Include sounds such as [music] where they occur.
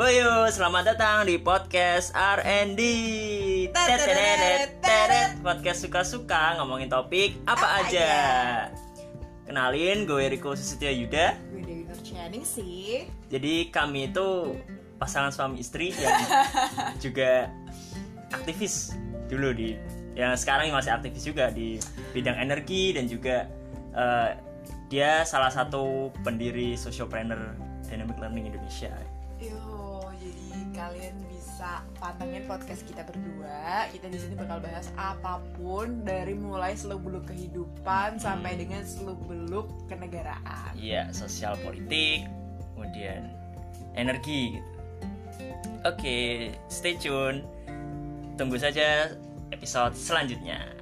Woyo, selamat datang di podcast R&D. Podcast suka-suka ngomongin topik apa, Apa aja. aja. Kenalin, gue Riko Susityo Yuda. Gue Dewi Nurcianing sih Jadi kami itu pasangan suami istri yang [laughs] juga aktivis dulu di yang sekarang masih aktivis juga di bidang energi dan juga eh, dia salah satu pendiri sociopreneur Dynamic Learning Indonesia. Yo, jadi kalian bisa pantengin podcast kita berdua. Kita di sini bakal bahas apa pun dari mulai seluk-beluk kehidupan sampai dengan seluk-beluk kenegaraan. Iya, sosial politik, kemudian energi gitu. Oke, stay tune. Tunggu saja episode selanjutnya.